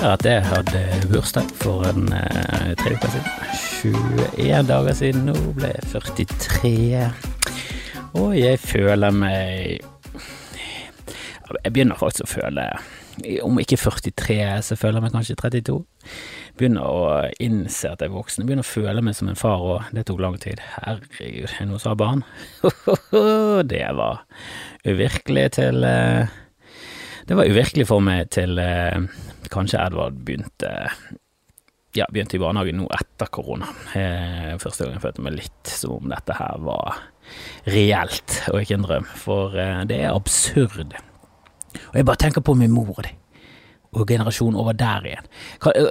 annonsere at jeg hadde bursdag for en eh, tre uker siden. 21 dager siden nå ble jeg 43. Og jeg føler meg Jeg begynner faktisk å føle Om ikke 43, så føler jeg meg kanskje 32. Begynner å innse at jeg er voksen. Begynner å føle meg som en far, òg. det tok lang tid. Herregud, er som har barn? det var uvirkelig til eh, Det var uvirkelig for meg til eh, kanskje Edvard begynte ja, begynte i barnehagen nå etter korona. Eh, første gang jeg følte meg litt som om dette her var reelt og ikke en drøm, for det er absurd og jeg bare tenker på min mor og de, og generasjonen over der igjen.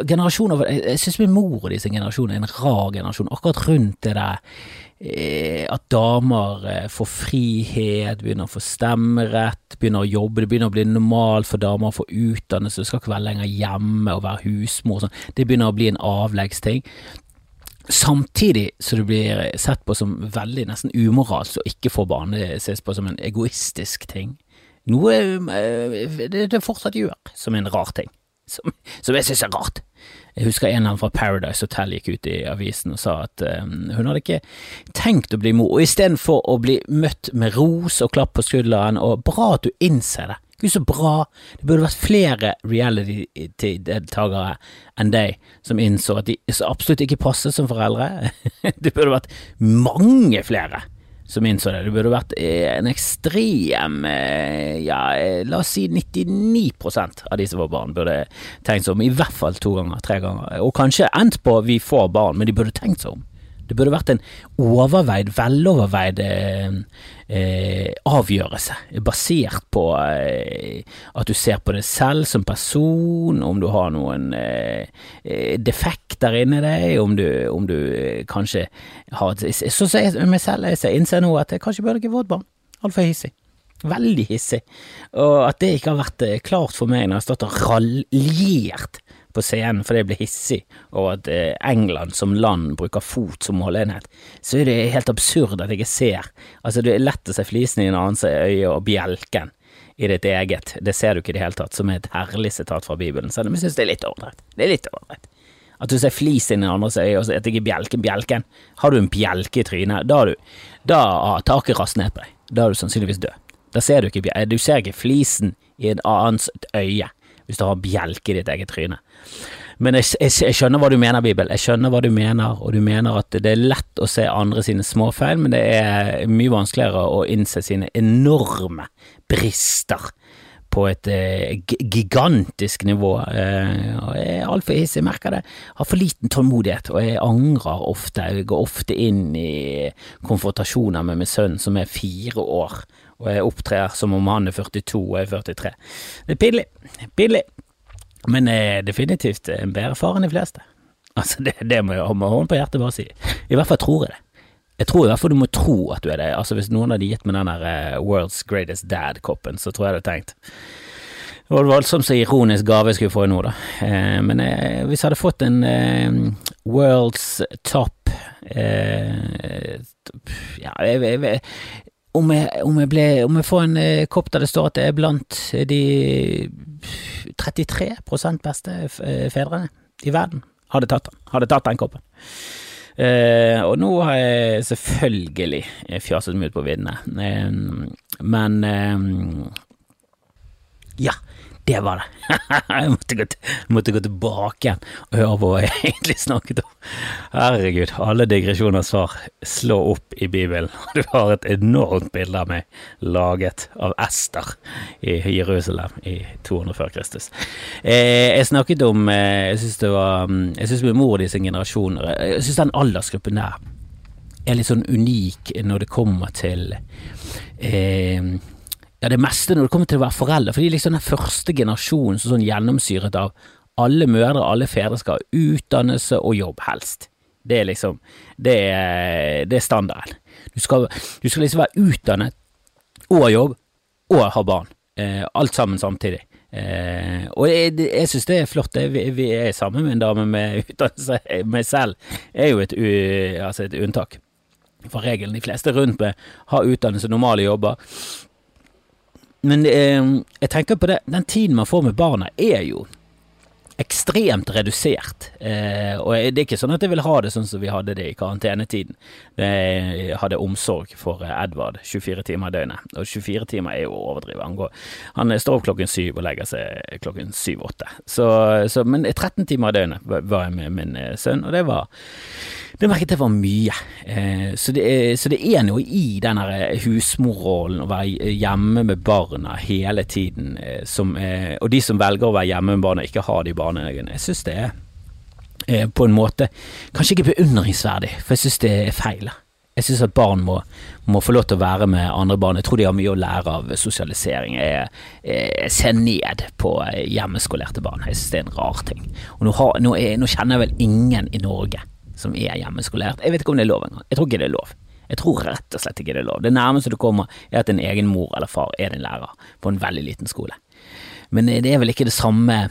Generasjon over, jeg synes min mor og de sin generasjon er en rar generasjon, akkurat rundt det der eh, at damer eh, får frihet, begynner å få stemmerett, begynner å jobbe, det begynner å bli normalt for damer å få utdannelse, du skal ikke være lenger hjemme og være husmor sånn, det begynner å bli en avleggsting. Samtidig så det blir sett på som veldig nesten umoralsk å ikke få barn, det ses på som en egoistisk ting. Noe eh, det fortsatt gjør, som en rar ting. Som, som jeg synes er rart. Jeg husker en av dem fra Paradise Hotel gikk ut i avisen og sa at um, hun hadde ikke tenkt å bli mor, og istedenfor å bli møtt med ros og klapp på skulderen og bra at du innser det. Gud, så bra. Det burde vært flere reality-deltakere enn deg som innså at de absolutt ikke passet som foreldre. det burde vært mange flere som innså det. Det burde vært en ekstrem eh, Ja, eh, la oss si 99% av de som var barn, burde tenkt seg om i hvert fall to ganger, tre ganger. Og kanskje endt på vi får barn, men de burde tenkt seg om. Det burde vært en overveid, veloverveid eh, eh, avgjørelse, basert på eh, at du ser på deg selv som person, om du har noen eh, eh, defekter inni deg, om du, om du kanskje har Så sier jeg meg selv, jeg innser nå at jeg kanskje burde ikke fått barn. Altfor hissig. Veldig hissig. Og at det ikke har vært klart for meg når jeg har stått og raljert på scenen fordi jeg blir hissig over at eh, England som land bruker fot som måleenhet, så er det helt absurd at jeg ikke ser. Altså, det er lett å se flisen i en annens øye og bjelken i ditt eget, det ser du ikke i det hele tatt, som er et herlig sitat fra Bibelen, om jeg synes det er litt ålreit. Det er litt ålreit. At du ser flis i den andres øye, og så det ikke bjelken bjelken. Har du en bjelke i trynet, da har du Da har taket rast ned på deg. Da er du sannsynligvis død. Da ser du ikke Du ser ikke flisen i en annens øye hvis du har bjelke i ditt eget tryne. Men jeg, jeg, jeg, skjønner hva du mener, Bibel. Jeg skjønner hva du mener, og du mener at det er lett å se andre sine småfeil, men det er mye vanskeligere å innse sine enorme brister på et eh, gigantisk nivå. Eh, jeg er altfor hissig, merker det. Har for liten tålmodighet, og jeg angrer ofte. Jeg går ofte inn i konfrontasjoner med min sønn som er fire år og jeg opptrer som om han er 42 og jeg er 43. Det er pinlig, pinlig, men er definitivt en bedre far enn de fleste. Altså, det, det må jeg med hånden på hjertet bare si. I hvert fall tror jeg det. Jeg tror i hvert fall du må tro at du er det. Altså, hvis noen hadde gitt meg den der uh, World's Greatest Dad-koppen, så tror jeg det hadde tenkt det var voldsomt så ironisk gave jeg skulle få nå, da. Eh, men eh, hvis jeg hadde fått en eh, World's Top eh, Ja, jeg, jeg, om jeg, om, jeg ble, om jeg, får en eh, kopp der det står at det er blant de 33 beste eh, fedrene i verden, hadde tatt den, hadde tatt den koppen. Eh, og nå har jeg selvfølgelig fjaset meg ut på viddene, eh, men eh, ja, det var det. jeg måtte gå, måtte gå, tilbake igjen og høre på hva jeg egentlig snakket om. Herregud, alle digresjoner svar slå opp i Bibelen. Du har et enormt bilde av meg laget av Ester i Jerusalem i 200 før Kristus. Eh, jeg snakket om eh, Jeg syns det var mm, Jeg syns min mor og sin generasjon Jeg syns den aldersgruppen der er litt sånn unik når det kommer til eh, ja, det meste når det kommer til å være foreldre. er liksom den første generasjonen som sånn gjennomsyret av alle mødre, alle fedre skal ha utdannelse og jobb, helst. Det er liksom Det er, det er standarden. Du skal, du skal, liksom være utdannet og ha jobb og ha barn. Eh, alt sammen samtidig. Eh, og jeg, jeg synes det er flott. Vi, vi er sammen med en dame med utdannelse. Meg selv er jo et, altså et unntak fra regelen. De fleste rundt meg har utdannelse, normale jobber. Men eh, jeg tenker på det, den tiden man får med barna, er jo ekstremt redusert. Eh, og det er ikke sånn at jeg vil ha det sånn som vi hadde det i karantenetiden. Jeg hadde omsorg for Edvard 24 timer i døgnet, og 24 timer er jo å overdrive. Han, går, han står opp klokken syv og legger seg klokken syv-åtte. Men 13 timer i døgnet var jeg med min sønn, og det var det merket jeg var mye. Eh, så, det er, noe i den husmorrollen, å være hjemme med barna hele tiden, eh, eh, og de som velger å være hjemme med barna, ikke har de barnehagene. Jeg synes det er eh, på en måte kanskje ikke beundringsverdig, for jeg synes det er feil. Jeg synes at barn må, må, få lov til å være med andre barn. Jeg tror de har mye å lære av sosialisering. Jeg, jeg ser ned på hjemmeskolerte barn. Jeg synes det er en rar ting. Og nå, har, nå, er, nå kjenner jeg vel ingen i Norge som er hjemmeskolert. Jeg vet ikke om det er lov engang. Jeg tror ikke det er lov. Jeg tror rett og slett ikke det er lov. Det nærmeste du kommer er at en egen mor eller far er din lærer på en veldig liten skole. Men det er vel ikke det samme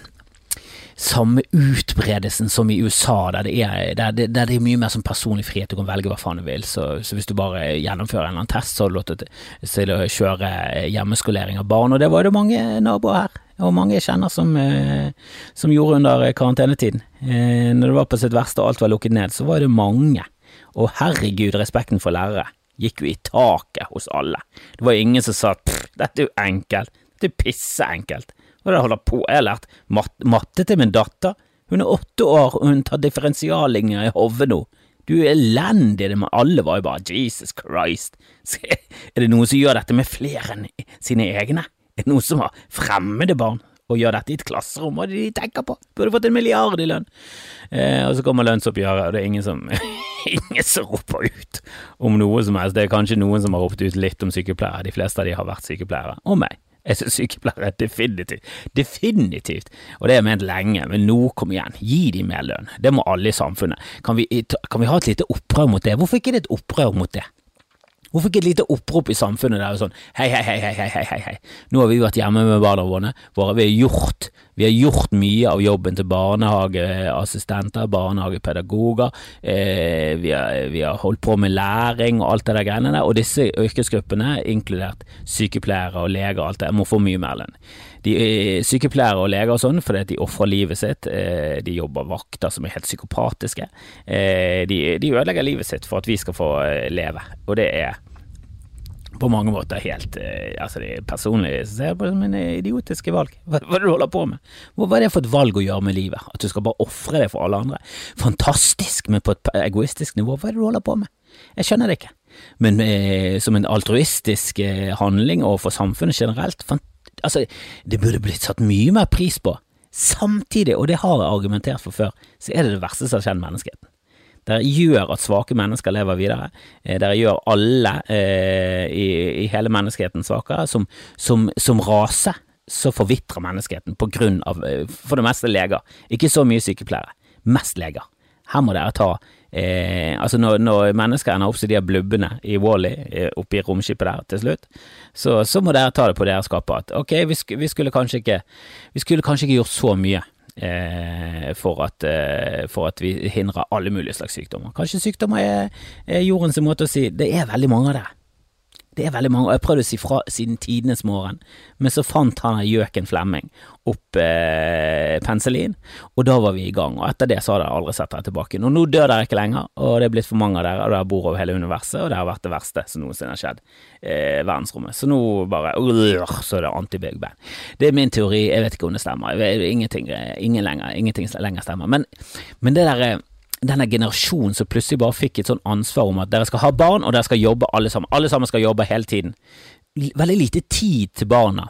samme utbredelsen som i USA, der det er, der det, der det er mye mer som personlig frihet, du kan velge hva faen du vil. Så, så hvis du bare gjennomfører en eller annen test, så har du lov til å kjøre hjemmeskolering av barn. Og det var det mange naboer her, og mange jeg kjenner som, eh, som gjorde under karantenetiden. Eh, når det var på sitt verste og alt var lukket ned, så var det mange. Og herregud, respekten for lærere gikk jo i taket hos alle. Det var ingen som sa pff, dette er jo enkelt, dette er pisseenkelt. Hva er det jeg holder på? Jeg har lært matte til min datter. Hun er åtte år, og hun tar differensiallinjer i hodet nå. Du er elendig, men alle var jo bare Jesus Christ. Er det noen som gjør dette med flere enn sine egne? Er det noen som har fremmede barn og gjør dette i et klasserom? Hva er det de tenker på? Burde fått en milliard i lønn. Eh, og så kommer lønnsoppgjøret, og det er ingen som, ingen som roper ut om noe som helst. Det er kanskje noen som har ropt ut litt om sykepleiere, de fleste av de har vært sykepleiere, og meg. Jeg synes sykepleiere definitivt, definitivt, og det har jeg ment lenge, men nå, kom igjen, gi dem mer lønn. Det må alle i samfunnet. Kan vi, kan vi ha et lite opprør mot det? Hvorfor ikke det et opprør mot det? Hvorfor ikke et lite opprop i samfunnet der sånn hei, hei, hei, hei, hei, hei, hei, nå har vi vært hjemme med barna våre, vi har gjort, vi har gjort mye av jobben til barnehageassistenter, barnehagepedagoger, eh, vi, har, vi, har, holdt på med læring og alt det der greiene der, og disse yrkesgruppene, inkludert sykepleiere og leger og alt det, må få mye mer lønn. De er sykepleiere og leger og sånn fordi de ofrer livet sitt, eh, de jobber vakter som er helt psykopatiske, eh, de, de ødelegger livet sitt for at vi skal få eh, leve, og det er på mange måter helt altså det er Personlig ser jeg på det som en idiotiske valg. Hva, hva er det du holder på med? Hva er det for et valg å gjøre med livet? At du skal bare ofre det for alle andre? Fantastisk, men på et egoistisk nivå. Hva er det du holder på med? Jeg skjønner det ikke. Men eh, som en altruistisk eh, handling overfor samfunnet generelt, fantastisk Altså, det burde blitt satt mye mer pris på. Samtidig, og det har jeg argumentert for før, så er det det verste som har skjedd menneskeheten. Det gjør at svake mennesker lever videre. Dere det gjør alle eh, i, i, hele menneskeheten svakere. Som, som, som rase så forvitrer menneskeheten på grunn av, eh, for det meste, leger. Ikke så mye sykepleiere. Mest leger. Her må dere ta eh, Altså, når, når mennesker ender opp som de blubbene i Wally eh, i romskipet der til slutt, så, så, må dere ta det på deres kappe at ok, vi, sk vi, skulle ikke Vi skulle kanskje ikke gjort så mye. Eh, for, at, eh, for, at, vi hindrer alle mulige slags sykdommer. Kanskje sykdommer er, er jordens måte å si Det er veldig mange av det. Det er veldig mange, og jeg har prøvd å si fra siden tidenes morgen, men så fant han gjøken Flemming opp eh, penicillin, og da var vi i gang, og etter det så har dere aldri sett dere tilbake. Og nå dør dere ikke lenger, og det er blitt for mange av dere, og dere bor over hele universet, og det har vært det verste som noensinne har skjedd eh, verdensrommet. Så nå bare uh, så er det anti-Big band. Det er min teori, jeg vet ikke om det stemmer, ingenting, ingen lenger, ingenting lenger stemmer, men, men det derre eh, denne generasjonen som plutselig bare fikk et sånn ansvar om at dere skal ha barn, og dere skal jobbe alle sammen. Alle sammen skal jobbe hele tiden. Veldig lite tid til barna.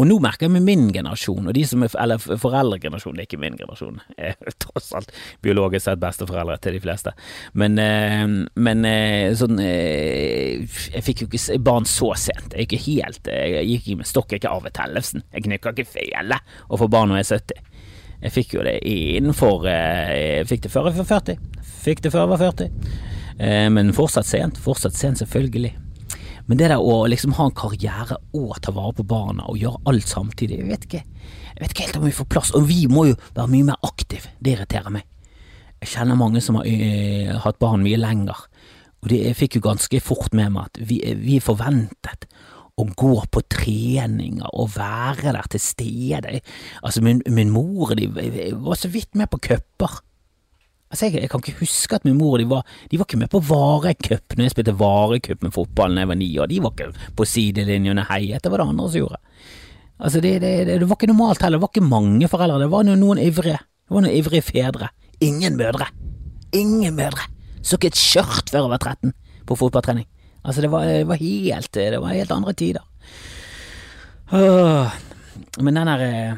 Og nå merker jeg med min generasjon, og de som er, eller foreldregenerasjonen, det er ikke min generasjon, jeg er tross alt biologisk sett besteforeldre til de fleste, men, eh, men eh, sånn eh, Jeg fikk jo ikke barn så sent, jeg, gikk ikke helt, jeg gikk ikke med stokk, ikke Arve Tellefsen, jeg knykker ikke fele å få barn når jeg er 70. Jeg fikk jo det innenfor eh, Jeg fikk det før jeg var 40. Fikk det før jeg var 40. Eh, men fortsatt sent. Fortsatt sent, selvfølgelig. Men det der å liksom ha en karriere og ta vare på barna og gjøre alt samtidig, jeg vet ikke Jeg vet ikke helt om vi får plass. Og vi må jo være mye mer aktive. Det irriterer meg. Jeg kjenner mange som har uh, hatt barn mye lenger, og det, jeg fikk jo ganske fort med meg at vi, vi er forventet og gå på treninger og være der til stede. Altså, min, min mor de var så vidt med på cuper. Altså, jeg, jeg, kan ikke huske at min mor de var, de var ikke med på Varecup når jeg spilte Varecup med fotballen da jeg var ni år. De var ikke på sidelinjene, hei, det var det andre som gjorde. Altså, det, det, det, var ikke normalt heller, det var ikke mange foreldre, det var noen ivrige. Det var noen ivrige fedre. Ingen mødre. Ingen mødre. Så ikke et skjørt før jeg var 13 på fotballtrening. Altså, det var, det var, helt, det var helt andre tider. Men den der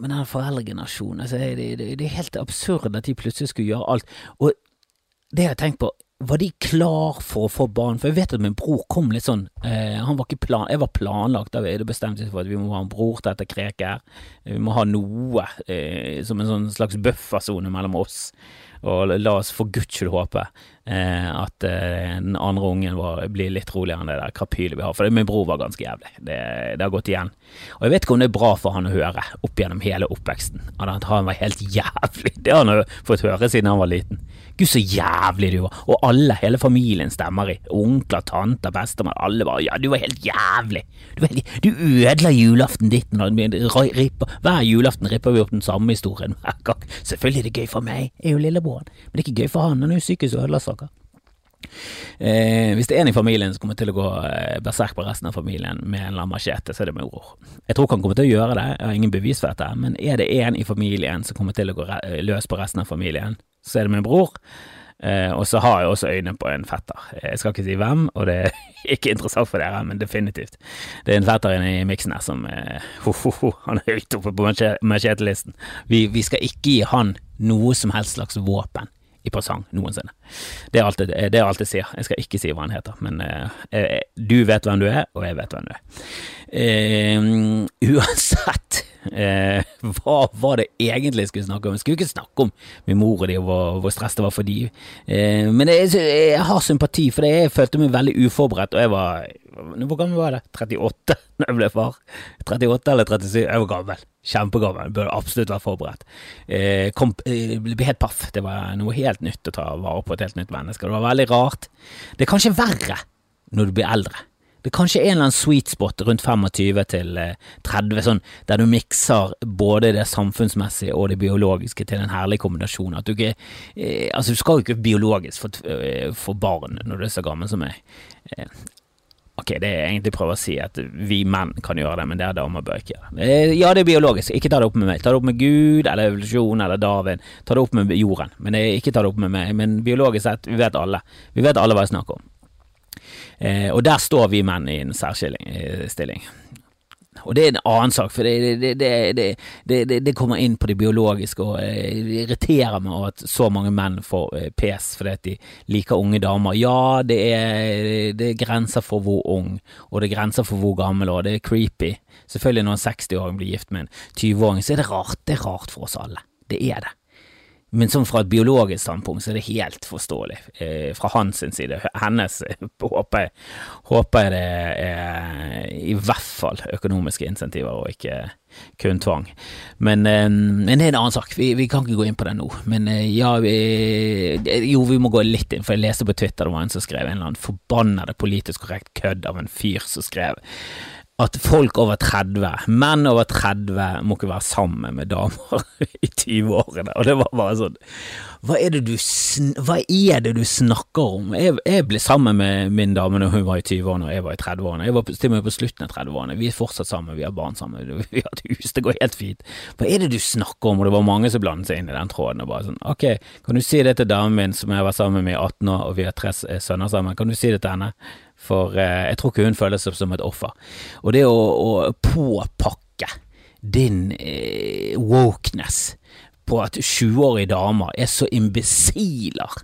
men den foreldregenerasjonen, altså, det, det, det, er helt absurd at de plutselig skulle gjøre alt. Og det har jeg tenkt på, var de klar for å få barn? For jeg vet at min bror kom litt sånn eh, Han var ikke plan, Jeg var planlagt, da det bestemte seg for at vi må ha en bror til dette kreket. Vi må ha noe eh, som en sånn slags buffersone mellom oss. Og la oss for guds skyld håpe eh, at eh, den andre ungen vår blir litt roligere enn det der krapylet vi har. For min bror var ganske jævlig. Det, det, har gått igjen. Og jeg vet ikke om det er bra for han å høre opp gjennom hele oppveksten. At han var helt jævlig. Det har han fått høre siden han var liten. Gud, så jævlig du var. Og alle, hele familien stemmer i. Onkler, tanter, bestemor, alle bare Ja, du var helt jævlig. Du, var du ødela julaften ditt. Hver julaften ripper vi opp den samme historien hver gang. Selvfølgelig er det gøy for meg, jeg er jo lillebroren, men det er ikke gøy for han. Han er jo psykisk ødela, stakkar. Eh, hvis det er en i familien som kommer til å gå eh, berserk på resten av familien med en machete, så er det med ord. Jeg tror ikke han kommer til å gjøre det, jeg har ingen bevis for dette, men er det en i familien som kommer til å gå løs på resten av familien, så er det min bror. Eh, og så har jeg også øynene på en fetter. Jeg skal ikke si hvem, og det er ikke interessant for dere, men definitivt. Det er en fetter inne i miksen her som eh, ho, ho, ho, Han er høyt oppe på machetelisten. Vi, vi skal ikke gi han noe som helst slags våpen i presang noensinne. Det er, alt, det er alt jeg sier. Jeg skal ikke si hva han heter, men eh, du vet hvem du er, og jeg vet hvem du er. Eh, uansett eh, hva var det egentlig jeg skulle snakke om? Jeg skulle ikke snakke om min mor og de, og hvor, hvor stress det var for de. men jeg, jeg, har sympati, for det. jeg følte meg veldig uforberedt, og jeg var Hvor gammel var jeg? 38 da jeg ble far? 38 eller 37? Jeg var gammel. Kjempegammel. Burde absolutt være forberedt. Eh, kom, eh, ble helt paff. Det var noe helt nytt å ta vare på et helt nytt menneske. Det var veldig rart. Det er kanskje verre når du blir eldre. Det er kanskje en eller annen sweet spot rundt 25 til 30, eh, sånn, der du mikser både det samfunnsmessige og det biologiske til en herlig kombinasjon. At du ikke eh, Altså, du skal jo ikke biologisk eh, få barn når du er så gammel som meg. Eh, Ok, det er egentlig prøver å si at vi menn kan gjøre det, men det er damer bør ikke gjøre. Eh, ja, det er biologisk, ikke ta det opp med meg. Ta det opp med Gud eller evolusjon eller Darwin. Ta det opp med jorden, men ikke ta det opp med meg. Men biologisk sett, vi vet alle. Vi vet alle hva jeg snakker om. Eh, og der står vi menn i en særstilling. Og det er en annen sak, for det, det, det, det kommer inn på det biologiske, og eh, det irriterer meg at så mange menn får eh, pes fordi at de liker unge damer. Ja, det er, er grenser for hvor ung, og det er grenser for hvor gammel, og det er creepy. Selvfølgelig når en 60-åring blir gift med en 20-åring, så er det rart. Det er rart for oss alle. Det er det. Men sånn fra et biologisk standpunkt så er det helt forståelig eh, fra hans side. Hennes eh, håper jeg, det er i hvert fall økonomiske insentiver og ikke kun tvang. Men, eh, men det er en annen sak, vi, vi, kan ikke gå inn på det nå. Men eh, ja, vi, jo vi må gå litt inn, for jeg leste på Twitter det var en som skrev en eller annen forbannede politisk korrekt kødd av en fyr som skrev at folk over 30, menn over 30, må ikke være sammen med damer i 20-årene. Og det var bare sånn hva er, det du, er det du snakker om? Jeg, jeg, ble sammen med min dame når hun var i 20-årene og jeg var i 30-årene. Jeg var til og med på slutten av 30-årene. Vi er fortsatt sammen, vi har barn sammen, vi har et hus, det går helt fint. Hva er det du snakker om? Og det var mange som blandet seg inn i den tråden. og bare sånn, ok, Kan du si det til damen min som jeg var sammen med i 18 år, og vi har tre sønner sammen, kan du si det til henne? For eh, jeg tror ikke hun føler seg som et offer. Og det å, å påpakke din eh, wokeness på at 20-årige damer er så imbesiler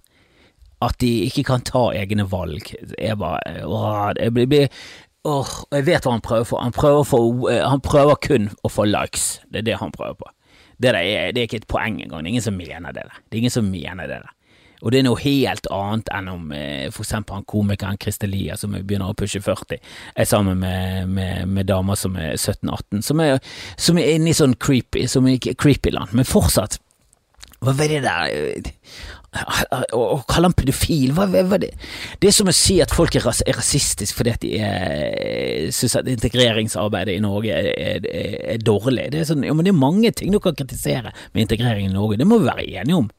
at de ikke kan ta egne valg. Jeg bare jeg blir, blir åh, Jeg vet hva han prøver for. Han prøver, for, eh, han prøver kun å få likes. Det er det han prøver på. Det, er, det er ikke et poeng engang. Det er ingen som mener det. Der. Det er ingen som mener det. Og det er noe helt annet enn om eh, for eksempel han komikeren Christer Lia som begynner å pushe 40, er sammen med, med, med damer som er 17-18, som, som, er inne i sånn creepy, som er creepy land, men fortsatt Hva var det der Å kalle han pedofil, hva, hva det? det er som å si at folk er, ras rasistiske fordi at de er, synes at integreringsarbeidet i Norge er, er, er dårlig. Det er, sånn, ja, det er mange ting du kan kritisere med integrering i Norge, det må vi være enige om.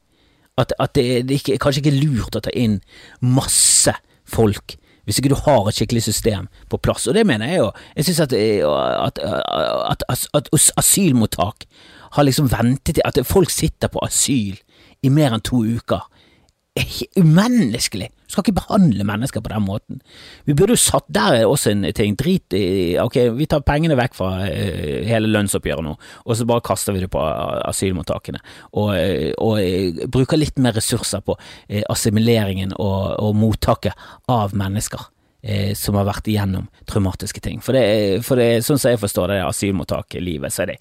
At, at det, det er kanskje ikke er lurt å ta inn masse folk hvis ikke du har et skikkelig system på plass. Og det mener jeg jo. Jeg synes at, at, at, at asylmottak har liksom ventet til At folk sitter på asyl i mer enn to uker. Umenneskelig! Du skal ikke behandle mennesker på den måten. Vi burde jo satt der også en ting. Drit i Ok, vi tar pengene vekk fra uh, hele lønnsoppgjøret nå, og så bare kaster vi det på asylmottakene. Og, uh, og uh, bruker litt mer ressurser på assimileringen og, og mottaket av mennesker som har vært igjennom traumatiske ting. For det, for det sånn som jeg forstår det asylmottaket-livet, så er det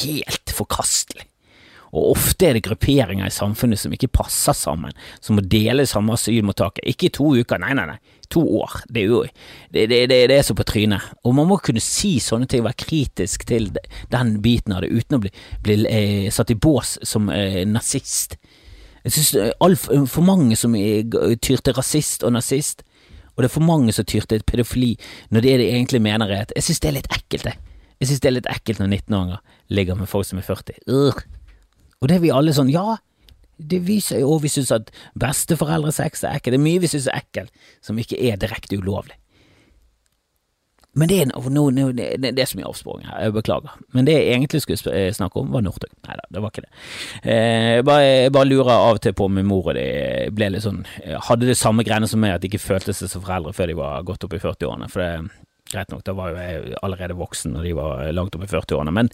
helt forkastelig. Og ofte er det grupperinger i samfunnet som ikke passer sammen, som må dele samme asylmottaket. Ikke i to uker, nei, nei, nei, to år. Det er jo det, det, det, det er så på trynet. Og man må kunne si sånne ting, være kritisk til den biten av det, uten å bli, bli eh, satt i bås som eh, nazist. Jeg synes eh, altfor mange som tyr til rasist og nazist, og det er for mange som tyr til pedofili når det de egentlig mener er at Jeg synes det er litt ekkelt, jeg. Jeg synes det er litt ekkelt når 19-åringer ligger med folk som er 40. Urgh. Og det er vi alle sånn, ja, det viser jo, og vi synes at besteforeldresex er ekkelt, det er mye vi synes er ekkelt som ikke er direkte ulovlig. Men det er no, no, det, det, er så mye avsporing her, jeg beklager. Men det jeg egentlig skulle eh, snakke om, var Northug. Nei da, det var ikke det. Jeg bare, jeg bare lurer av og til på om min mor og de ble litt sånn eh, Hadde det samme greiene som meg, at de ikke følte seg som foreldre før de var godt opp i 40-årene. For det Greit nok, da var jo jeg allerede voksen når de var langt oppe i 40-årene, men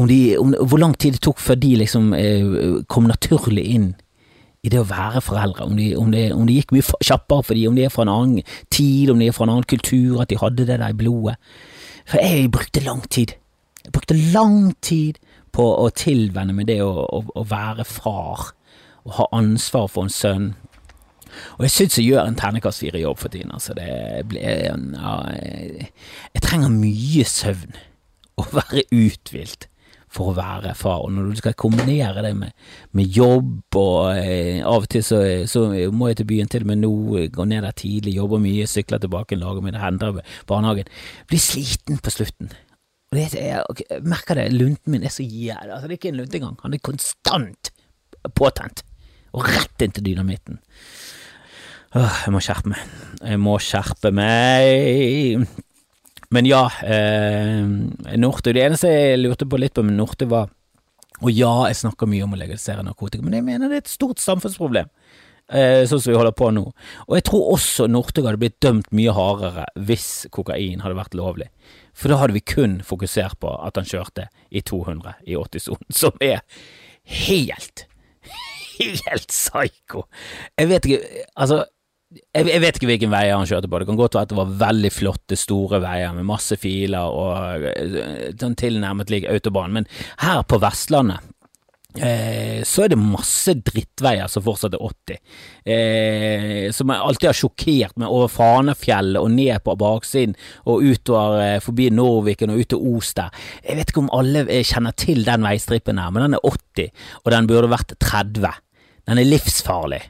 om de, om, hvor lang tid det tok før de liksom eh, kom naturlig inn i det å være foreldre, om det, de, de gikk mye kjappere for de, om de er fra en annen tid, om de er fra en annen kultur, at de hadde det der i blodet. For jeg brukte lang tid. Jeg brukte lang tid på å tilvenne meg det å, å, å være far, og ha ansvar for en sønn og jeg syns jeg gjør en ternekast fire-jobb for tiden. Altså det blir ja, Jeg trenger mye søvn å være uthvilt for å være far. Og når du skal kombinere det med, med jobb, og eh, av og til så, så, må jeg til byen til og med nå, gå ned der tidlig, jobber mye, sykler tilbake, lager hender henter barnehagen. Blir sliten på slutten. Og det, jeg, jeg merker det, lunten min er så jævlig altså Det er ikke en lunte engang, han er konstant påtent. Og rett inn til dynamitten. Jeg må skjerpe meg. Jeg må skjerpe meg. Men ja, eh, Norte Det eneste jeg lurte på litt på med Norte, var Og ja, jeg snakker mye om å legalisere narkotika, men jeg mener det er et stort samfunnsproblem. Eh, sånn som vi holder på nå. Og jeg tror også Northug hadde blitt dømt mye hardere hvis kokain hadde vært lovlig. For da hadde vi kun fokusert på at han kjørte i 200 i 80-sonen, som er helt, helt psycho. Jeg vet ikke, altså jeg, jeg, vet ikke hvilken veier han kjørte på, det kan godt være at det var veldig flotte, store veier med masse filer og eh, sånn tilnærmet lik autobahn, men her på Vestlandet Eh, så er det masse drittveier som fortsatt er 80, eh, som jeg alltid har sjokkert meg over Fanefjellet og ned på baksiden og utover eh, forbi Norviken og ut til Os der. Jeg vet ikke om alle eh, kjenner til den veistrippen her, men den er 80, og den burde vært 30. Den er livsfarlig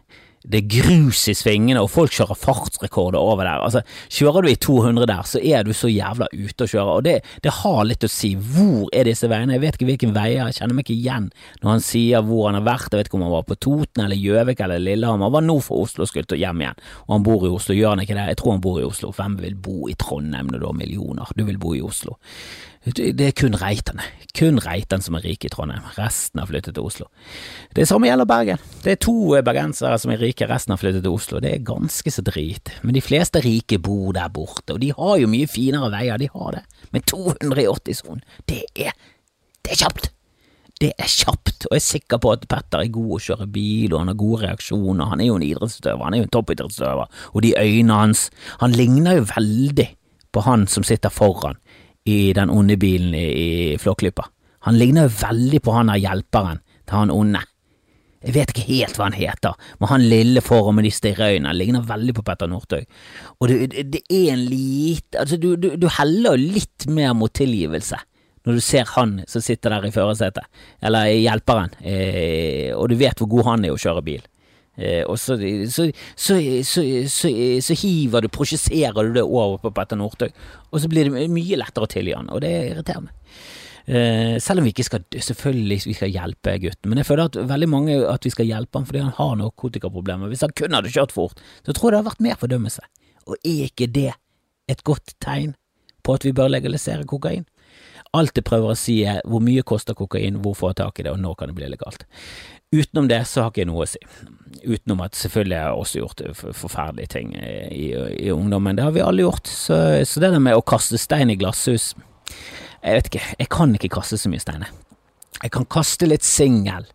det er grus i svingene, og folk kjører fartsrekorder over der. Altså, Kjører du i 200 der, så er du så jævla ute å kjøre, og det, det, har litt å si. Hvor er disse veiene? Jeg vet ikke hvilken veier, jeg kjenner meg ikke igjen når han sier hvor han har vært. Jeg vet ikke om han var på Toten eller Gjøvik eller Lillehammer. Han var nå for Oslo og skulle hjem igjen, og han bor i Oslo. Gjør han ikke det? Jeg tror han bor i Oslo. Hvem vil bo i Trondheim når du har millioner? Du vil bo i Oslo. Det er kun Reitan kun Reitan som er rike i Trondheim, resten har flyttet til Oslo. Det samme gjelder Bergen. Det er to bergensere som er rike, resten har flyttet til Oslo. Det er ganske så drit, men de fleste rike bor der borte, og de har jo mye finere veier, de har det. Men 280-sonen, det er det er kjapt! Det er kjapt, og jeg er sikker på at Petter er god å kjøre bil, og han har gode reaksjoner, han er jo en idrettsutøver, han er jo en toppidrettsutøver, og de øynene hans, han ligner jo veldig på han som sitter foran i den onde bilen i, i Flåklypa. Han ligner jo veldig på han der hjelperen til han onde. Jeg vet ikke helt hva han heter, men han lille foran med de stirre øynene ligner veldig på Petter Northug. Og det, det, det, er en lite Altså, du, du, du heller litt mer mot tilgivelse når du ser han som sitter der i førersetet, eller hjelperen, eh, og du vet hvor god han er å kjøre bil. Eh, og så, hiver du, prosjesserer du det over på Petter Northug, og så blir det mye lettere å tilgi han, og det irriterer meg. Eh, selv om vi ikke skal selvfølgelig vi skal hjelpe gutten, men jeg føler at veldig mange at vi skal hjelpe han fordi han har narkotikaproblemer. Hvis han kun hadde kjørt fort, så tror jeg det hadde vært mer fordømmelse. Og er ikke det et godt tegn på at vi bør legalisere kokain? Alt jeg prøver å si er hvor mye koster kokain, hvor får jeg tak i det, og når kan det bli legalt. Utenom det så har ikke jeg noe å si. Utenom at selvfølgelig har jeg også gjort forferdelige ting i, i, ungdommen. Det har vi alle gjort. Så, så, det der med å kaste stein i glasshus Jeg vet ikke, jeg kan ikke kaste så mye stein. Jeg kan kaste litt singel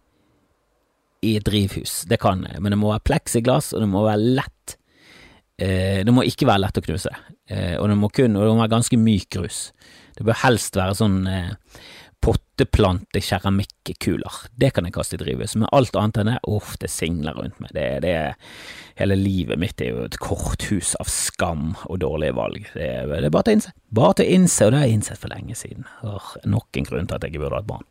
i et drivhus, det kan jeg, men det må være pleksiglass, og det må være lett. Eh, det må ikke være lett å knuse, eh, og det må kun, og det må være ganske myk grus. Det bør helst være sånn eh, potteplante keramikkkuler. Det kan jeg kaste i drivhuset, men alt annet enn det, uff, det singler rundt meg. Det, det, hele livet mitt er jo et korthus av skam og dårlige valg. Det, det er bare å innse. Bare til å innse, og det har jeg innsett for lenge siden. Åh, nok en grunn til at jeg ikke burde hatt barn.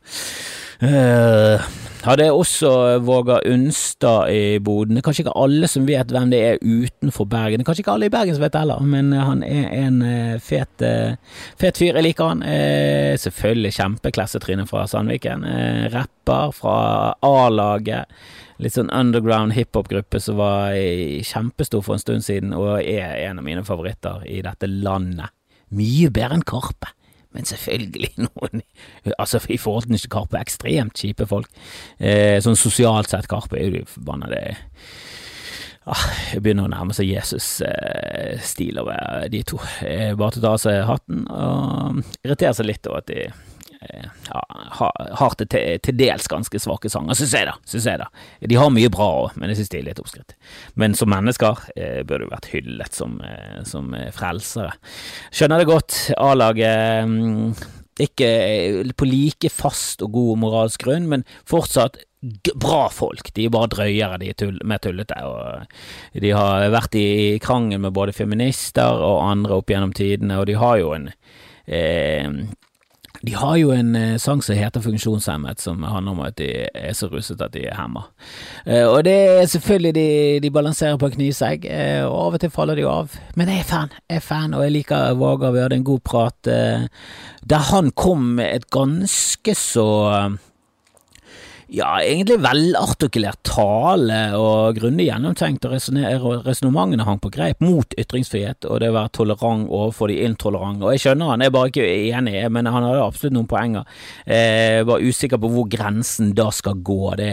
Uh, hadde jeg også Våga Unstad i Bodø. Kanskje ikke alle som vet hvem det er utenfor Bergen. Kanskje ikke alle i Bergen som vet det heller, men han er en uh, fet, uh, fet, fyr. Jeg liker han. selvfølgelig kjempeklassetryne fra Sandviken. rapper fra A-laget litt sånn underground hiphop-gruppe som var kjempestor for en stund siden, og er en av mine favoritter i dette landet. Mye bedre enn Karpe. Men selvfølgelig noen Altså, i forhold til Karpe, ekstremt kjipe folk. Eh, sånn sosialt sett, Karpe er jo de forbannede ah, Jeg begynner å nærme seg Jesus-stil over de to. Eh, bare til å ta av seg hatten, og irritere seg litt over at de Eh, ja, har til, til, dels ganske svake sanger, syns jeg, da. Synes jeg da. De har mye bra òg, men jeg syns de er litt oppskrytt. Men som mennesker eh, burde jo vært hyllet som, eh, som eh, frelsere. Skjønner det godt. A-laget mm, ikke på like fast og god moralsk grunn, men fortsatt bra folk. De er bare drøyere, de er tull, mer tullete. Og de har vært i krangel med både feminister og andre opp gjennom tidene, og de har jo en eh, de har jo en eh, sang som heter Funksjonshemmet, som handler om at de er så russet at de er hemma. Eh, og det er selvfølgelig de, de balanserer på en knivsegg, eh, og av og til faller de av. Men jeg er fan, jeg er fan, og jeg liker Vågar. Vi hadde en god prat der han kom med et ganske så ja, egentlig velartikulert tale og grundig gjennomtenkt, og resonnementene hang på greip mot ytringsfrihet og det å være tolerant overfor de intolerante. Og jeg skjønner han, jeg er bare ikke enig, men han hadde absolutt noen poenger. Jeg var usikker på hvor grensen da skal gå. Det,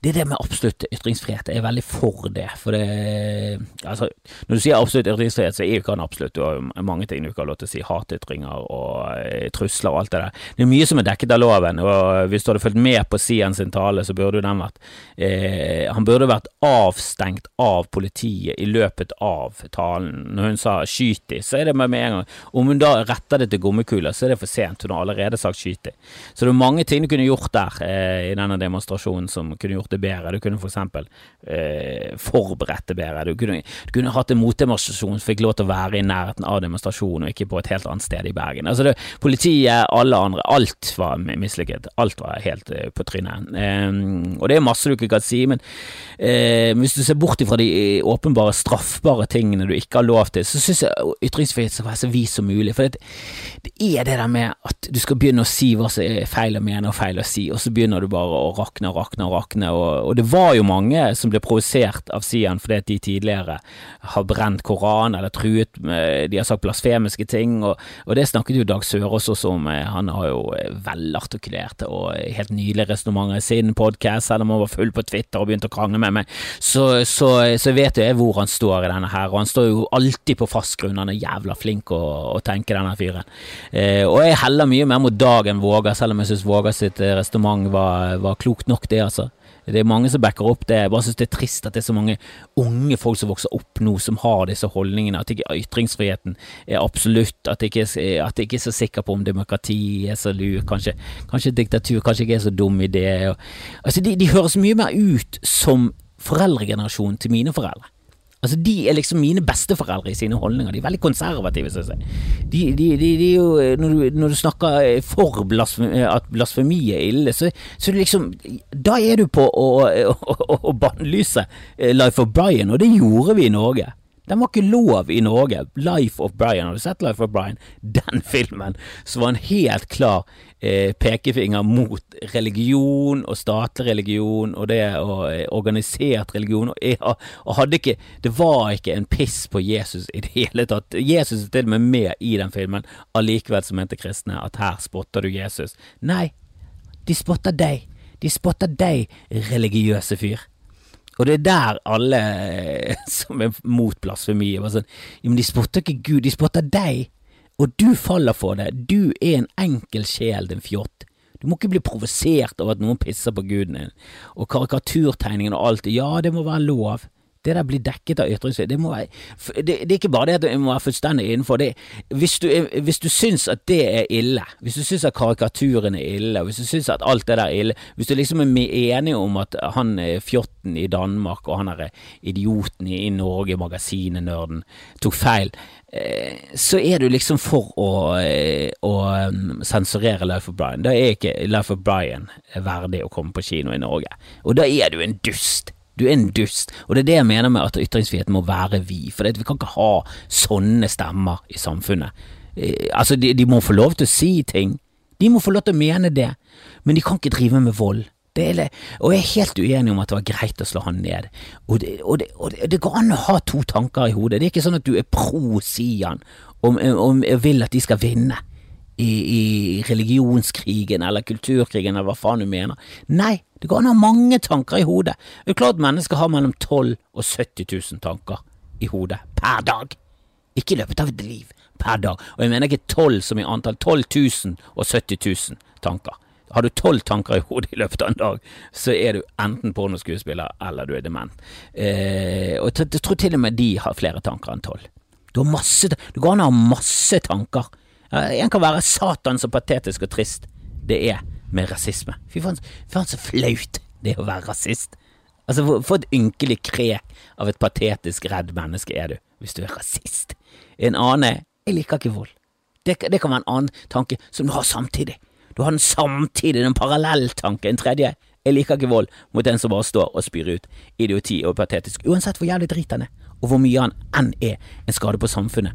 det er det med absolutt ytringsfrihet. Jeg er veldig for det. For det altså, Når du sier absolutt ytringsfrihet, så er jo ikke han absolutt. Du har mange ting du ikke har lov til å si. Hatytringer og eh, trusler og alt det der. Det er mye som er dekket av loven, og hvis du hadde fulgt med på Sian sin tale, så burde den vært eh, Han burde vært avstengt av politiet i løpet av talen. Når hun sa 'skyt de', så er det med, en gang Om hun da retter det til gummikuler, så er det for sent. Hun har allerede sagt 'skyt de'. Så det er mange ting du kunne gjort der eh, i denne demonstrasjonen som kunne gjort det bedre. Du kunne for eksempel eh, forberedt det bedre. Du kunne, du kunne hatt en motdemonstrasjon som fikk lov til å være i nærheten av demonstrasjonen, og ikke på et helt annet sted i Bergen. Altså det, Politiet, alle andre, alt var mislykket. Alt var helt eh, på trynet tingene. Um, og det er masse du ikke kan si, men uh, hvis du ser bort ifra de åpenbare straffbare tingene du ikke har lov til, så syns jeg ytringsfrihet skal være så vis som mulig. For det, det, er det der med at du skal begynne å si hva som er feil å mene og feil å si, og så begynner du bare å rakne og rakne og rakne. Og, og det var jo mange som ble provosert av Sian fordi at de tidligere har brent Koran eller truet med De har sagt blasfemiske ting, og, og det snakket jo Dag Sørås også om. Han har jo velartikulerte og helt nylig resonnement mange sin podkast, selv om han var full på Twitter og begynte å krangle med meg, så, så, så vet jeg hvor han står i denne her, og han står jo alltid på fast grunn, han er jævla flink å, å tenke, denne fyren. Eh, og jeg heller mye mer mot Dag enn Våga, selv om jeg syns Våga sitt eh, resonnement var, var klokt nok, det, altså. Det er mange som backer opp det. Jeg bare synes det er trist at det er så mange unge folk som vokser opp nå, som har disse holdningene. At ikke ytringsfriheten er absolutt. At jeg ikke, at jeg ikke er så sikker på om demokrati er så lur. Kanskje, kanskje diktatur kanskje ikke er så dum idé. Altså, de, de høres mye mer ut som foreldregenerasjonen til mine foreldre. Altså, De er liksom mine besteforeldre i sine holdninger. De er veldig konservative, synes jeg. De, de, de, de er jo, når du, når du snakker for blasfemi, at blasfemi er ille, så, så liksom Da er du på å, å, å, å bannlyse Life of Brian, og det gjorde vi i Norge. Den var ikke lov i Norge. Life of Brian, har du sett Life of Brian? Den filmen som var en helt klar eh, pekefinger mot religion og statlig religion og det og eh, organisert religion. Og, og, og, hadde ikke Det var ikke en piss på Jesus i det hele tatt. Jesus er til og med med i den filmen, allikevel så mente kristne at her spotter du Jesus. Nei, de spotter deg. De spotter deg, religiøse fyr. Og det er der alle eh, som er mot blasfemi, var sånn Men de spotter ikke Gud, de spotter deg, og du faller for det. Du er en enkel sjel, din fjott. Du må ikke bli provosert over at noen pisser på guden din. Og karikaturtegningen og alt, ja, det må være lov. Det der blir dekket av ytringsfrihet. Det, det, det, er ikke bare det at det må være fullstendig innenfor. Det, hvis, du, hvis du syns at det er ille, hvis du syns at karikaturen er ille, hvis du syns at alt det der er ille, hvis du liksom er enig om at han er fjotten i Danmark og han er idioten i, Norge, magasinet-nerden, tok feil, eh, så er du liksom for å, eh, å um, sensurere Life of Brian. Da er ikke Life of Brian verdig å komme på kino i Norge. Og da er du en dust. Du er en dust, og det er det jeg mener med at ytringsfriheten må være vi, for vi kan ikke ha sånne stemmer i samfunnet. Eh, altså, de, de, må få lov til å si ting, de må få lov til å mene det, men de kan ikke drive med vold. Er, og jeg er helt uenig om at det var greit å slå han ned. Og det, og, det, og det, går an å ha to tanker i hodet. Det er ikke sånn at du er pro Sian og, vil at de skal vinne i, i, religionskrigen eller kulturkrigen eller hva faen du mener. Nei, det går an å ha mange tanker i hodet. Det er klart mennesker har mellom 12 og 70 000 tanker i hodet per dag. Ikke i løpet av et liv, per dag. Og jeg mener ikke 12 som i antall. 12 000 og 70 000 tanker. Har du tolv tanker i hodet i løpet av en dag, så er du enten pornoskuespiller eller du er dement. Eh, og jeg tror til og med de har flere tanker enn tolv. Du har masse, det går an å ha masse tanker en kan være satan så patetisk og trist det er med rasisme. Fy faen, så flaut det å være rasist. Altså, for et ynkelig krek av et patetisk redd menneske er du hvis du er rasist. En annen er jeg liker ikke vold. Det, det, kan være en annen tanke som du har samtidig. Du har den samtidig, en parallelltanken. En tredje jeg liker ikke vold mot en som bare står og spyr ut idioti og patetisk, uansett hvor jævlig drit han er, og hvor mye han enn er en skade på samfunnet.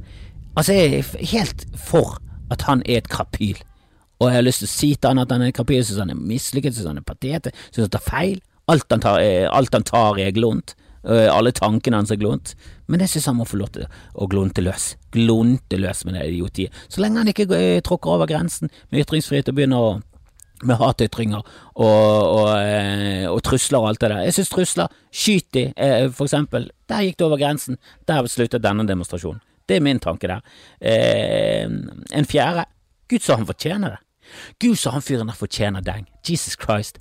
Altså, jeg er helt for at han er et krapyl. Og jeg har lyst til å si til han at han er et krapyl, syns han er mislykket, syns han er patetisk, syns han tar feil. Alt han tar, er, alt han tar er glunt. Alle tankene hans er glunt. Men jeg syns han må få lov til å glunte løs. Glunte løs med det idiotiet. Så lenge han ikke eh, tråkker over grensen med ytringsfrihet og begynner å med hatytringer og, og, og, og, trusler og alt det der. Jeg synes trusler, skyt de, eh, for eksempel. Der gikk det over grensen. Der sluttet denne demonstrasjonen. Det er min tanke der. Eh, en fjerde. Gud sa han fortjener det. Gud sa han fyren der fortjener deng. Jesus Christ.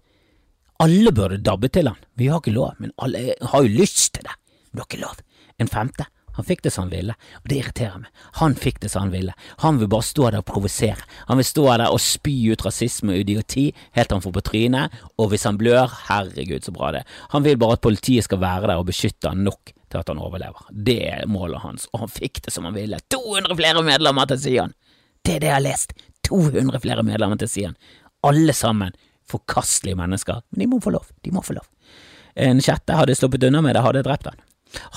Alle burde dabbe til han. Vi har ikke lov, men alle har jo lyst til det. Men det har ikke lov. En femte. Han fikk det som han ville, og det irriterer meg. Han fikk det som han ville. Han vil bare stå der og provosere. Han vil stå der og spy ut rasisme og idioti helt til han får på trynet, og hvis han blør, herregud så bra det. Han vil bare at politiet skal være der og beskytte han nok til at han overlever. Det er målet hans, og han fikk det som han ville. 200 flere medlemmer til Sian! Det er det jeg har lest. 200 flere medlemmer til Sian. Alle sammen forkastelige mennesker, men de må få lov. De må få lov. En sjette hadde sluppet unna med det, hadde drept han.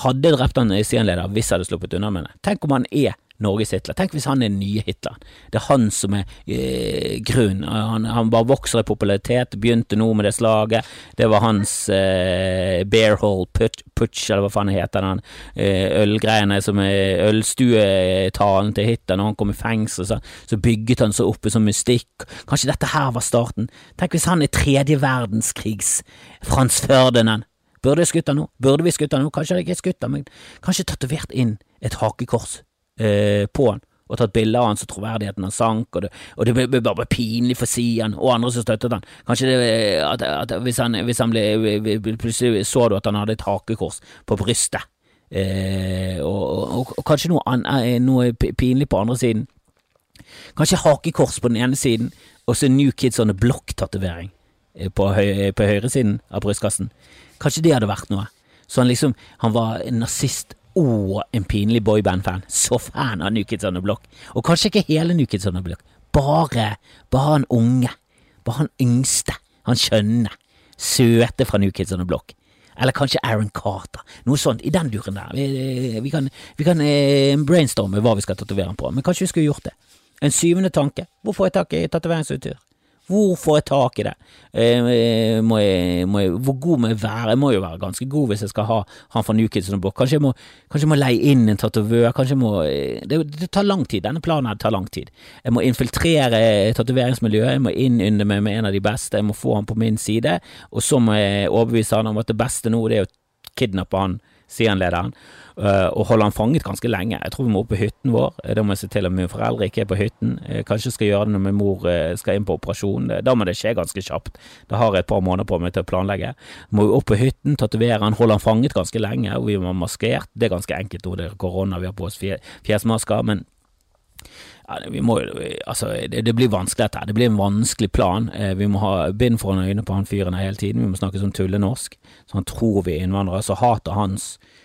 Hadde drept han Sian-leder hvis jeg hadde sluppet unna med det. Tenk om han er Norges Hitler. Tenk hvis han er den nye Hitler. Det er han som er eh, grunnen. Han, han, bare vokser i popularitet. Begynte nå med det slaget. Det var hans eh, Bearhole putsch, putsch, eller hva faen heter den eh, ølgreiene som er ølstuetalen til Hitler når han kom i fengsel. Så, så bygget han seg opp i sånn mystikk. Kanskje dette her var starten. Tenk hvis han er tredje verdenskrigs Frans Ferdinand. Burde jeg skutt han nå? Burde vi skutt han nå? Kanskje jeg ikke skutt han, men kanskje tatovert inn et hakekors eh, på han og tatt bilde av han så troverdigheten han sank, og det, og det ble bare pinlig for Sian og andre som støttet han. Kanskje det, at, at hvis, han, hvis han ble, plutselig så du at han hadde et hakekors på brystet, eh, og, og, og, kanskje noe, an, eh, noe, pinlig på andre siden. Kanskje hakekors på den ene siden, og så New Kids on the Block-tatovering eh, på, høy, på høyresiden av brystkassen. Kanskje det hadde vært noe. Så han liksom, han var en nazist og en pinlig boyband-fan. Så fan av New Kids on the Block. Og kanskje ikke hele New Kids on the Block. Bare, bare han unge. Bare han yngste. Han skjønne. Søte fra New Kids on the Block. Eller kanskje Aaron Carter. Noe sånt i den duren der. Vi, vi kan, vi kan eh, brainstorme hva vi skal tatovere han på, men kanskje vi skulle gjort det. En syvende tanke. Hvor får jeg tak i tatoveringsutstyr? Hvor får jeg tak i det? Eh, må jeg, må jeg, hvor god må jeg være? Jeg må jo være ganske god hvis jeg skal ha han fra New Kids on the Block. Kanskje jeg må, kanskje jeg må leie inn en tatovør. Kanskje jeg må eh, det, det, tar lang tid. Denne planen her tar lang tid. Jeg må infiltrere tatoveringsmiljøet. Jeg må innynde meg med en av de beste. Jeg må få han på min side. Og så må jeg overbevise han om at det beste nå det er å kidnappe han, sier han lederen. Eh, og holde han fanget ganske lenge. Jeg tror vi må opp på hytten vår. Eh, da må jeg se til at mine foreldre ikke er på hytten. Jeg kanskje skal gjøre det når min mor eh, skal inn på operasjon. Da må det skje ganske kjapt. Da har jeg et par måneder på meg til å planlegge. Må vi opp på hytten, tatovere han, holde han fanget ganske lenge, og vi må ha maskert. Det er ganske enkelt nå, det er korona, vi har på oss fjesmasker. men ja, må, altså, det, det, blir vanskelig dette. Det blir en vanskelig plan. vi må ha bind foran øynene på han fyren hele tiden. Vi må snakke sånn tullenorsk, så han tror vi er innvandrere. Så hatet hans Eh,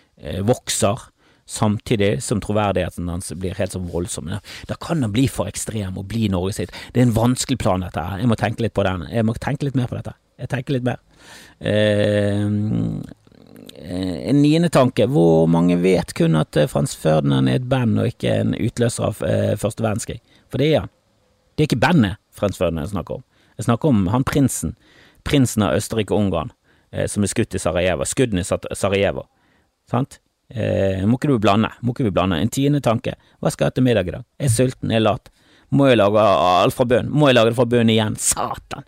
vokser, samtidig som troverdigheten hans blir helt så voldsom. Da kan han bli for ekstrem og bli Norge sitt. Det er en vanskelig plan, dette her. Jeg må tenke litt på den. Jeg må tenke litt mer på dette. Jeg tenker litt mer. Eh, en niende tanke. Hvor mange vet kun at eh, Frans Ferdinand er et band og ikke en utløser av eh, første verdenskrig? For det er han. Det er ikke bandet Frans Ferdinand jeg snakker om. Jeg snakker om han prinsen. Prinsen av Østerrike og Ungarn, eh, som er skutt i Sarajevo. Skuddene i Sarajevo. Sant? Eh, må ikke du blande, må ikke vi blande. En tiende tanke, hva skal jeg ha til middag i dag? Jeg er sulten, jeg er lat. Må jeg lage alt fra bunnen? Må jeg lage det fra bunnen igjen? Satan!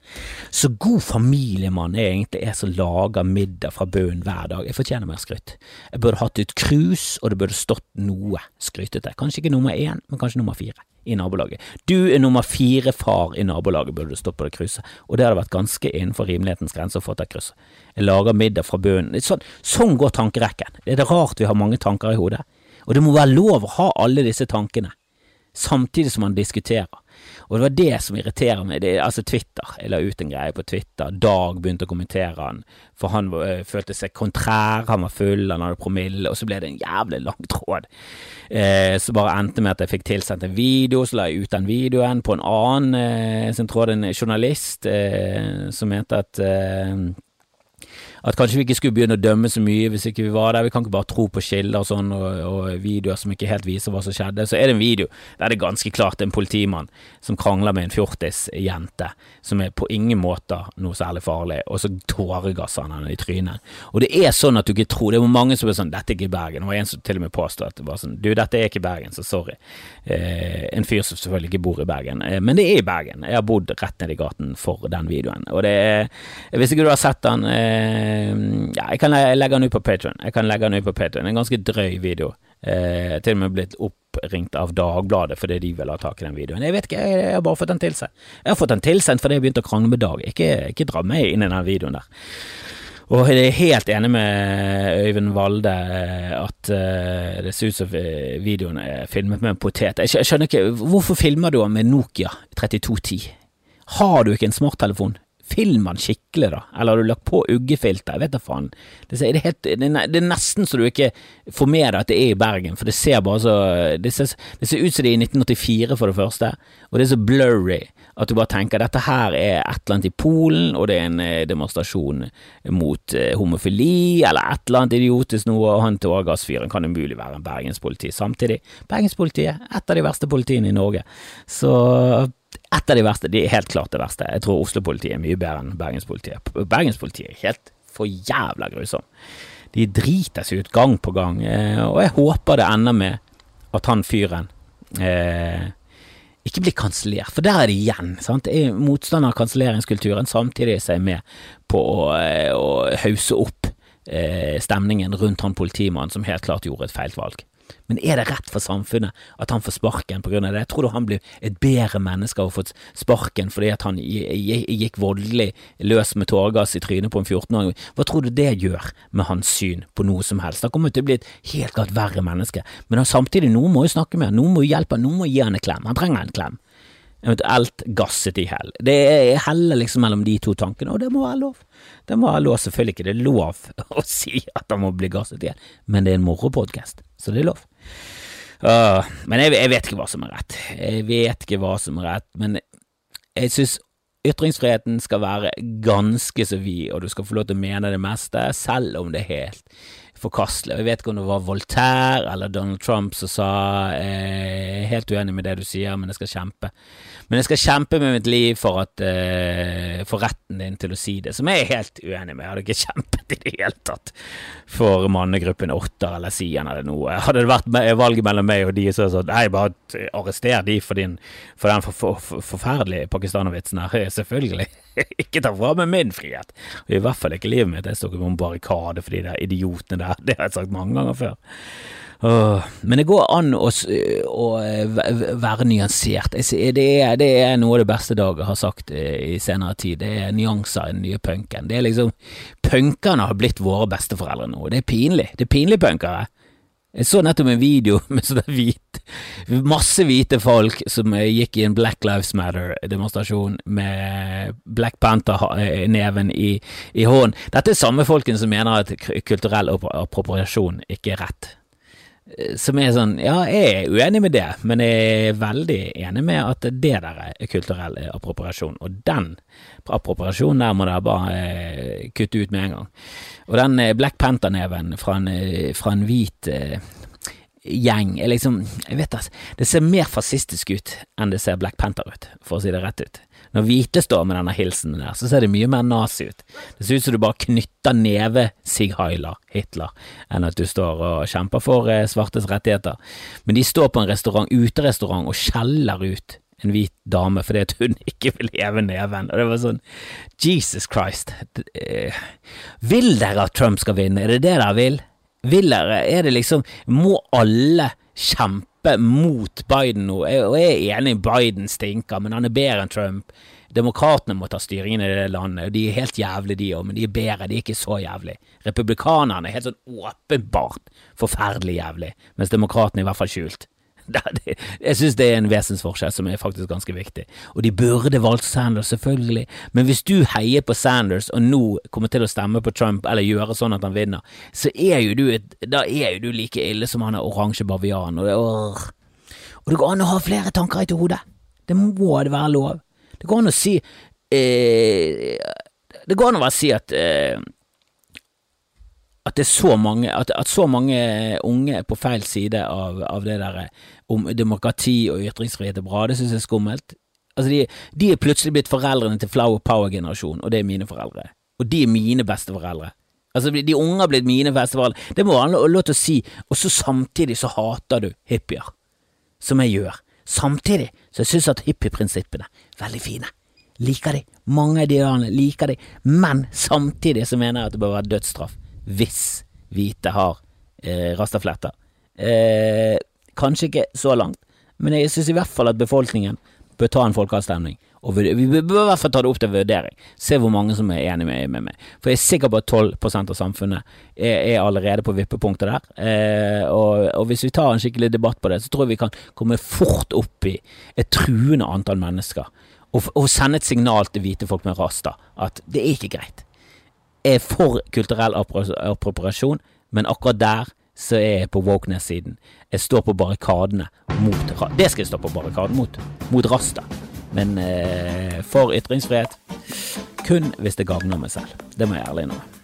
Så god familiemann jeg egentlig er som lager middag fra bunnen hver dag. Jeg fortjener mer skryt. Jeg burde hatt ut krus, og det burde stått noe skrytete. Kanskje ikke nummer én, men kanskje nummer fire i nabolaget. Du er nummer fire far i nabolaget, burde du stått på det krysset, og det hadde vært ganske innenfor rimelighetens grense å få det krysset. Jeg lager middag fra bunnen. Sånn, sånn går tankerekken. Det er det rart vi har mange tanker i hodet. Og det må være lov å ha alle disse tankene, samtidig som man diskuterer. Og det var det som irriterer meg. Det, altså Twitter. Jeg la ut en greie på Twitter. Dag begynte å kommentere han, for han øh, følte seg kontrær. Han var full, han hadde promille, og så ble det en jævlig lang tråd. Eh, så bare endte med at jeg fikk tilsendt en video, så la jeg ut den videoen på en annen eh, sin tråd, en journalist eh, som mente at eh, at kanskje vi ikke skulle begynne å dømme så mye hvis ikke vi var der. Vi kan ikke bare tro på kilder og sånn, og, og, videoer som ikke helt viser hva som skjedde. Så er det en video der det er ganske klart en politimann som krangler med en fjortisjente, som er på ingen måte noe særlig farlig, og så tåregasser han henne i trynet. Og det er sånn at du ikke tror Det var mange som ble sånn 'Dette er ikke Bergen'. Det var en som til og med påstod at det var sånn 'Du, dette er ikke Bergen, så sorry'. Eh, en fyr som selvfølgelig ikke bor i Bergen, eh, men det er i Bergen. Jeg har bodd rett ned i gaten for den videoen. Og det er Hvis ikke du har sett den eh, ja, jeg kan legge den ut på Patron. Jeg kan legge den ut på Patron. En ganske drøy video. Eh, til og med blitt oppringt av Dagbladet fordi de vil ha tak i den videoen. Jeg vet ikke, jeg har bare fått den tilsendt. Jeg har fått den tilsendt fordi jeg begynte å krangle med Dag. Ikke, ikke dra meg inn i den videoen der. Og jeg er helt enig med Øyvind Valde eh, at uh, det ser ut som videoen er filmet med en potet. Jeg skjønner ikke, hvorfor filmer du med Nokia 3210? Har du ikke en smarttelefon? Film den skikkelig, da, eller har du lagt på uggefilter, jeg vet da faen. Det er, helt, det er, nesten så du ikke får med deg at det er i Bergen, for det ser bare så Det ser, det ser ut som det er i 1984, for det første, og det er så blurry at du bare tenker dette her er et eller annet i Polen, og det er en eh, demonstrasjon mot eh, homofili, eller et eller annet idiotisk noe, og han tåregassfyren kan umulig være en bergenspoliti samtidig. Bergenspolitiet, et av de verste politiene i Norge. Så et av de verste, de er helt klart det verste. Jeg tror Oslo-politiet er mye bedre enn Bergenspolitiet. Bergenspolitiet er helt for jævla grusom. De driter seg ut gang på gang, eh, og jeg håper det ender med at han fyren eh, ikke blir kansellert, for der er det igjen. sant? Jeg er motstander av kanselleringskulturen, samtidig er jeg med på å, eh, å hause opp eh, stemningen rundt han politimannen som helt klart gjorde et feil valg. Men er det rett for samfunnet at han får sparken på grunn av det? Jeg tror du han blir et bedre menneske av å få sparken fordi at han gikk voldelig løs med tåregass i trynet på en 14-åring. Hva tror du det gjør med hans syn på noe som helst? Han kommer til å bli et helt klart verre menneske, men samtidig, noen må jo snakke med han, noen må jo hjelpe han, noen må gi han en klem. Han trenger en klem. Eventuelt gasset i hell. Det er heller liksom mellom de to tankene, og det må være lov. Det må være lov, selvfølgelig ikke det er lov å si at han må bli gasset i hell, men det er en morropodkast. Så det er lov. Uh, men jeg, jeg, vet ikke hva som er rett. Jeg vet ikke hva som er rett, men jeg synes ytringsfriheten skal være ganske så vid, og du skal få lov til å mene det meste, selv om det er helt forkastelig. Jeg vet ikke om det var Voltaire eller Donald Trump som sa eh, helt uenig med det du sier, men jeg skal kjempe. Men jeg skal kjempe med mitt liv for, at, eh, for retten din til å si det, som jeg er helt uenig med. Jeg hadde ikke kjempet i det hele tatt for mannegruppen Åtter eller Sian eller noe. Hadde det vært valget mellom meg og de, så hadde jeg sagt Nei, bare arrester de for, din, for den for, for, for, forferdelige pakistanervitsen her. Selvfølgelig. ikke ta fra meg min frihet. Og I hvert fall ikke livet mitt. Jeg står ikke på en barrikade for de der idiotene der. Det har jeg sagt mange ganger før. Men det går an å, å være nyansert. Det er, det er, noe av det beste Dag har sagt i senere tid. Det er nyanser i den nye punken. Det er liksom Punkerne har blitt våre besteforeldre nå. Det er pinlig. Det er pinlig, punkere. Jeg så nettopp en video med sånne hvite Masse hvite folk som gikk i en Black Lives Matter-demonstrasjon med Black Panther-neven i, i hånden. Dette er samme folken som mener at kulturell appropriasjon ikke er rett. Eh, som er sånn Ja, jeg er uenig med det, men jeg er veldig enig med at det der er kulturell appropriasjon. Og den appropriasjonen der må dere bare eh, kutte ut med en gang. Og den eh, Black Panther-neven fra, fra, en hvit gjeng er liksom Jeg vet altså, det ser mer fascistisk ut enn det ser Black Panther ut, for å si det rett ut. Når hvite står med denne hilsen der, så ser det mye mer nazi ut. Det ser ut som du bare knytter neve Sig Heiler, Hitler, enn at du står og kjemper for eh, svartes rettigheter. Men de står på en restaurant, uterestaurant, og skjeller ut en hvit dame fordi at hun ikke vil heve neven. Og det var sånn Jesus Christ. Eh, vil dere at Trump skal vinne? Er det det dere vil? Vil dere? Er det liksom Må alle kjempe kjempe mot Biden nå, jeg er enig Biden stinker, men han er bedre enn Trump. Demokratene må ta styringen i det landet, og de er helt jævlige de òg, men de er bedre, de er ikke så jævlige. Republikanerne er helt sånn åpenbart forferdelig jævlig, mens demokratene er i hvert fall skjult. Jeg synes det er en vesensforskjell som er faktisk ganske viktig. Og de burde valgt Sanders, selvfølgelig, men hvis du heier på Sanders og nå kommer til å stemme på Trump eller gjøre sånn at han vinner, så er jo du, da er jo du like ille som han er oransje bavian. Og det, og det går an å ha flere tanker i hodet. Det må det være lov. Det går an å si eh, Det går an å bare si at eh, at det er så mange, at, at, så mange unge er på feil side av, av det der om demokrati og ytringsfrihet er bra, det synes jeg er skummelt. Altså, de, de er plutselig blitt foreldrene til Flower Power-generasjonen, og det er mine foreldre. Og de er mine besteforeldre. Altså, de unge har blitt mine besteforeldre. Det må være lov til å si, og så samtidig så hater du hippier, som jeg gjør. Samtidig så jeg synes at hippieprinsippene er veldig fine. Liker de. Mange av de liker de, men samtidig så mener jeg at det bør være dødsstraff hvis hvite har eh, rastafletter. Eh, kanskje ikke så langt, men jeg synes i hvert fall at befolkningen bør ta en folkeavstemning. Og vi bør i hvert fall ta det opp til vurdering. Se hvor mange som er enig med, med meg. For jeg er sikker på at 12 av samfunnet er, er allerede på vippepunktet der. Eh, og, og, hvis vi tar en skikkelig debatt på det, så tror jeg vi kan komme fort opp i et truende antall mennesker. Og, og sende et signal til hvite folk med rasta at det er ikke greit er for kulturell appropriasjon, men akkurat der så er jeg på wokeness-siden. Jeg står på barrikadene mot Det skal jeg stå på barrikaden mot. Mot Rasta. Men eh, for ytringsfrihet kun hvis det gagner meg selv. Det må jeg ærlig innrømme.